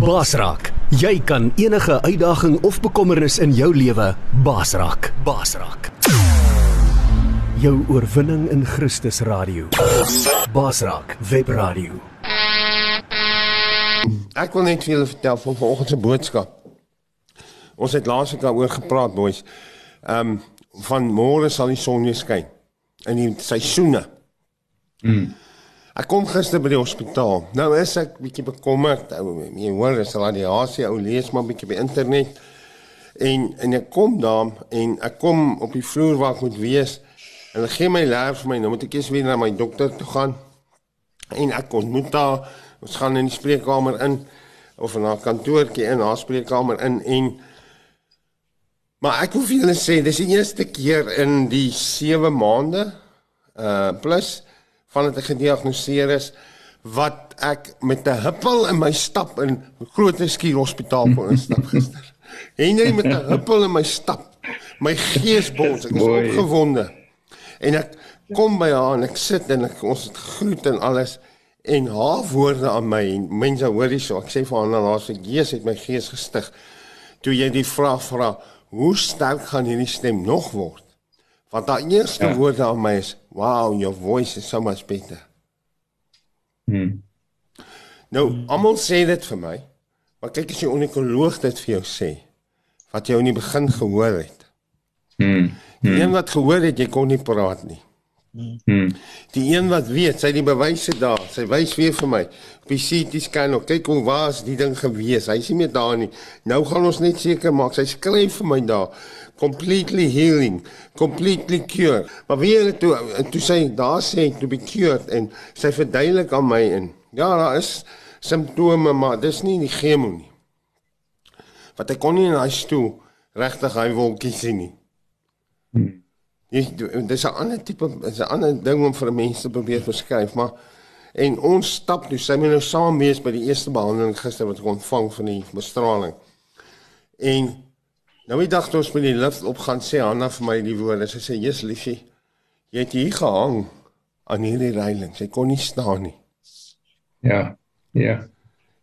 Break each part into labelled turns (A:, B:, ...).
A: Basraak. Jy kan enige uitdaging of bekommernis in jou lewe basraak. Basraak. Jou oorwinning in Christus radio. Basraak Webradio.
B: Ek wil net vir julle vertel van vanoggend se boodskap. Ons het laas week daaroor gepraat, boys. Ehm um, van môre sal die son weer skyn in die seisoene. Mm. Ek kom gister by die hospitaal. Nou is ek bietjie bekommerd. Jy hoor, is radiasie, ou lees maar bietjie by internet. En en ek kom daar en ek kom op die vloer waar ek moet wees. En hulle gee my leer vir my. Nou moet ek eers weer na my dokter toe gaan. En ek ontmoet daar ons gaan in die spreekkamer in of in haar kantoortjie in haar spreekkamer in en Maar ek wil vir julle sê dis die eerste keer in die 7 maande uh plus vandat ek gediagnoseer is wat ek met 'n huppel in my stap in Groot Skuur Hospitaal kon instap gister. Henry met 'n huppel in my stap. My gees bons, ek is opgewonde. En ek kom by haar en ek sit en ek ons het groet en alles en haar woorde aan my en mense hoor hierso. Ek sê vir haar nou haar se gees het my gees gestig. Toe jy die vraag vra, hoe sterk gaan hierdie stem nog word? Want daai eerste ja. woorde aan my is, "Wow, your voice is so much better."
C: Hmm.
B: Nou, almal sê dit vir my. Maar kyk as jy onkoloog dit vir jou sê, wat jy in die begin gehoor het.
C: Hmm.
B: Die een wat gehoor het jy kon nie praat nie.
C: Hmm.
B: Die een wat weet, sy die bewyse daar. Sy wys weer vir my. Op die CT scan, of, kyk hoe was die ding gewees. Hy nie meer daar nie. Nou gaan ons net seker maak sy skryf vir my daar completely healing, completely cured. Maar wie het toe toe sê daar sê to be cured en sy verduidelik aan my en ja, daar is simptome, maar dis nie die chemo nie. Wat ek kon nie in daai stoel regtig hy wolkies sien nie. Dis dis 'n ander tipe is 'n ander ding om vir mense probeer beskryf, maar en ons stap toe sy moet nou saam wees by die eerste behandeling gister wat ek ontvang van die bestraling. En nou die dag toe ons met die lift op gaan sê Hanna vir my die woorde, sy sê Jesus liefie, jy het hier gehang aan hierdie reiling. Sy kon nie staan nie.
C: Ja. Ja.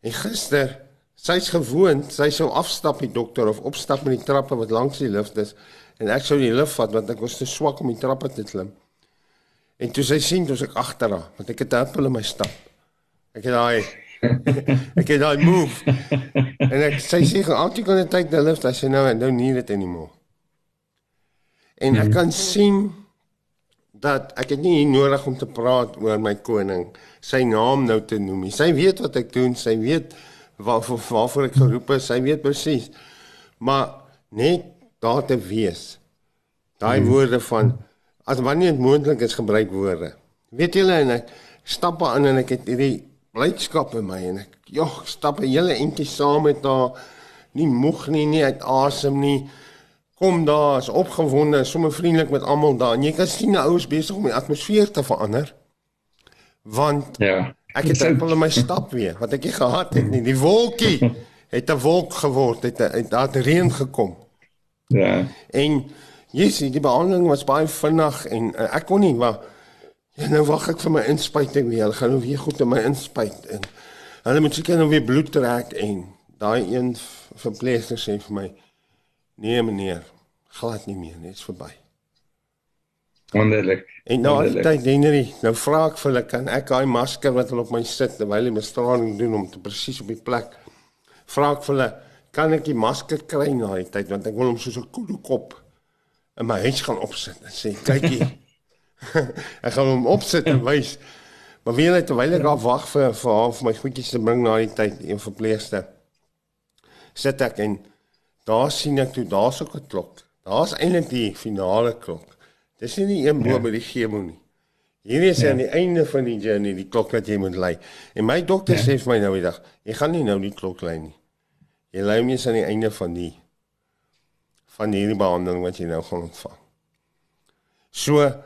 B: En gister, sy's gewoond, sy sou afstap die dokter of opstap met die trappe wat langs die lift is en ek sou die lift vat want ek was te swak om die trappe te klim. En toe sy sien toe ek agter haar, want ek het 'n huppel in my stap. Ek het daai ek het daai move. En ek sy sê altyd kan dit take the lift as jy nou en nou nie dit anymore. En ek kan sien dat ek het nie nodig om te praat oor my koning, sy naam nou te noem nie. Sy weet wat ek doen, sy weet waarvoor waarvoor ek geroep is, sy weet presies. Maar net daar te wees. Daai hmm. woorde van as wanneer dit moontlik is gebruik woorde. Weet julle en ek stap aan en ek het hierdie blydskap in my en ek jog stap 'n hele entjie saam met haar nie moeg nie, nie uit asem nie. Kom daar, is opgewonde, sommer vriendelik met almal daar. En jy kan sien die ouens besig om die atmosfeer te verander. Want
C: Ja.
B: ek het simpel in my stap weer wat ek nie gehad het nie. Die wolkie het 'n wolk geword, het het daar reën gekom.
C: Ja.
B: En yes, die behandeling was baie vinnig en uh, ek kon nie maar ja, nou wag ek vir my inspuiting weer. Hulle gaan nou weer goed in my inspuit en hulle moet seker nou weer bloed trek en daai een verpleegster sê vir my nee meneer, glad nie meer, dit is verby.
C: Wonderlik.
B: En nou
C: Wonderlik.
B: altyd Henry, nou vra ek vir hulle kan ek daai masker wat hulle op my sit terwyl hulle bestraling doen om te presies op die plek vra ek vir hulle kan ek die masker kry na die tyd want ek wil hom soos 'n koelkop in my huis gaan opsit en sê kyk hier. ek gaan hom opsit en wys. Maar wie net terwyl ek daar wag vir vir haar vir my goedjies te bring na die tyd een verpleegster. Sit ek en daar sien ek toe daar's ook 'n klok. Daar's eintlik die finale klok. Dis nie die een bo
C: Ja.
B: by die chemo nie. Hierdie is
C: Ja.
B: aan die einde van die journey, die klok wat jy moet lei. En my dokter
C: Ja.
B: sê vir my nou die dag, jy gaan nie nou die klok lei nie. Jy lei hom eers aan die einde van die van hierdie behandeling wat jy nou gaan ontvang. So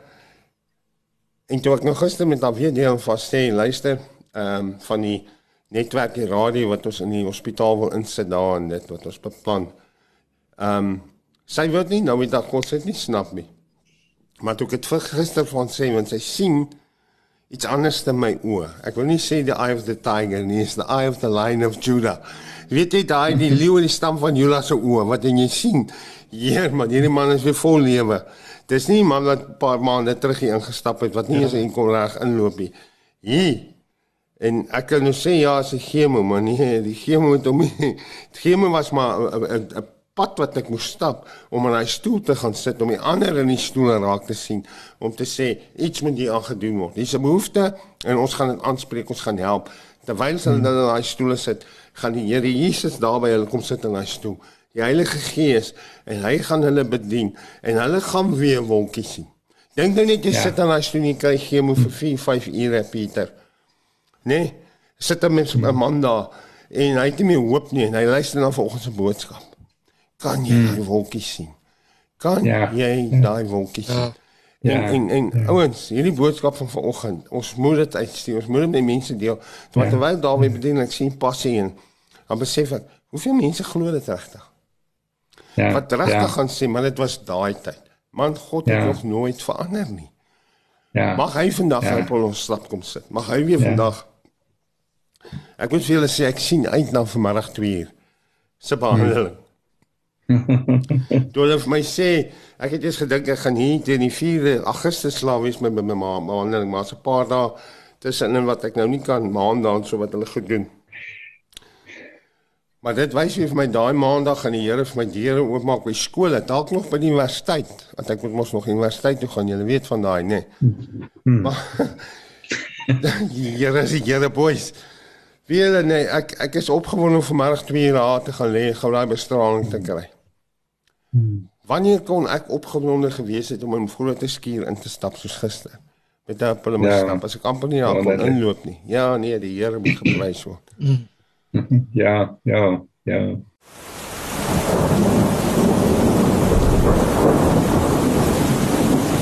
B: en toe ek nou gister met haar weer deel van sê, luister, ehm um, van die netwerk die radio wat ons in die hospitaal wil insit daar en dit wat ons beplan. Ehm um, sy wil nie nou dag kon sy dit nie snap nie. Maar toe ek dit vir gister van sê want sy sien iets anders in my oë. Ek wil nie sê the eye of the tiger nie, is the eye of the lion of Judah. Weet jy daai die leeu in die stam van Judah se oë wat en jy sien? Heer, man, hierdie man is weer vol lewe. Dis nie man wat 'n paar maande terug hier ingestap het wat nie eens ja. kon reg inloop nie. Hier. En ek kan nou sê ja, as 'n chemo, maar nee, die chemo het hom nie. Die chemo was maar 'n pad wat ek moes stap om in daai stoel te gaan sit om die ander in die stoel raak te sien om te sê iets moet hier aangedoen word. Dis 'n behoefte en ons gaan dit aanspreek, ons gaan help. Terwyl hulle hmm. in daai stoele sit, gaan die Here Jesus daar by hulle kom sit in daai stoel die Heilige Gees en hy gaan hulle bedien en hulle gaan weer wolkies sien. Dink nou net jy ja. sit aan daai stoel en kry chemo vir 4, 5 ure Pieter. Nee, sit 'n mens 'n man daar en hy het nie meer hoop nie en hy luister na vanoggend se boodskap. Kan jy hmm. die wolkies sien? Kan ja. jy ja. daai wolkies sien? Ja. Ja, en en, en ja. ouens, hierdie boodskap van vanoggend, ons moet dit uitstuur. Ons moet dit met mense deel. Want ja. terwyl daar weer bedien ek sien passie en dan besef ek, hoeveel mense glo dit regtig? Ja, wat regtig ja. gaan sê, maar dit was daai tyd. Man God het ja. nog nooit verander nie. Ja. Mag hy vandag ja. op ons stap kom sit. Mag hy weer ja. vandag Ek moet vir julle sê ek sien uit na vanmiddag 2 uur se behandeling. Toe hulle vir my sê, ek het eers gedink ek gaan hier teen die 4 Augustus slaap wees met my ma, maar maar so 'n paar dae tussenin wat ek nou nie kan maandag so wat hulle gedoen. Maar dit wys vir my daai maandag gaan die Here vir my deure oopmaak by skole, dalk nog by die universiteit, want ek moet mos nog universiteit toe gaan, julle weet van daai, nê. Nee. Hmm. Maar die Here is die Here boys. Wie hulle nee, ek ek is opgewonde om vanmiddag 2 uur daar te gaan lê, gou daai bestraling te kry. Hmm. Wanneer kon ek opgewonde gewees het om in groot skuur in te stap soos gister? Met 'n moet ja. stap, as ek amper nie daar kon inloop nie. Ja, nee, die Here moet geprys word. Hmm.
C: ja, ja, ja.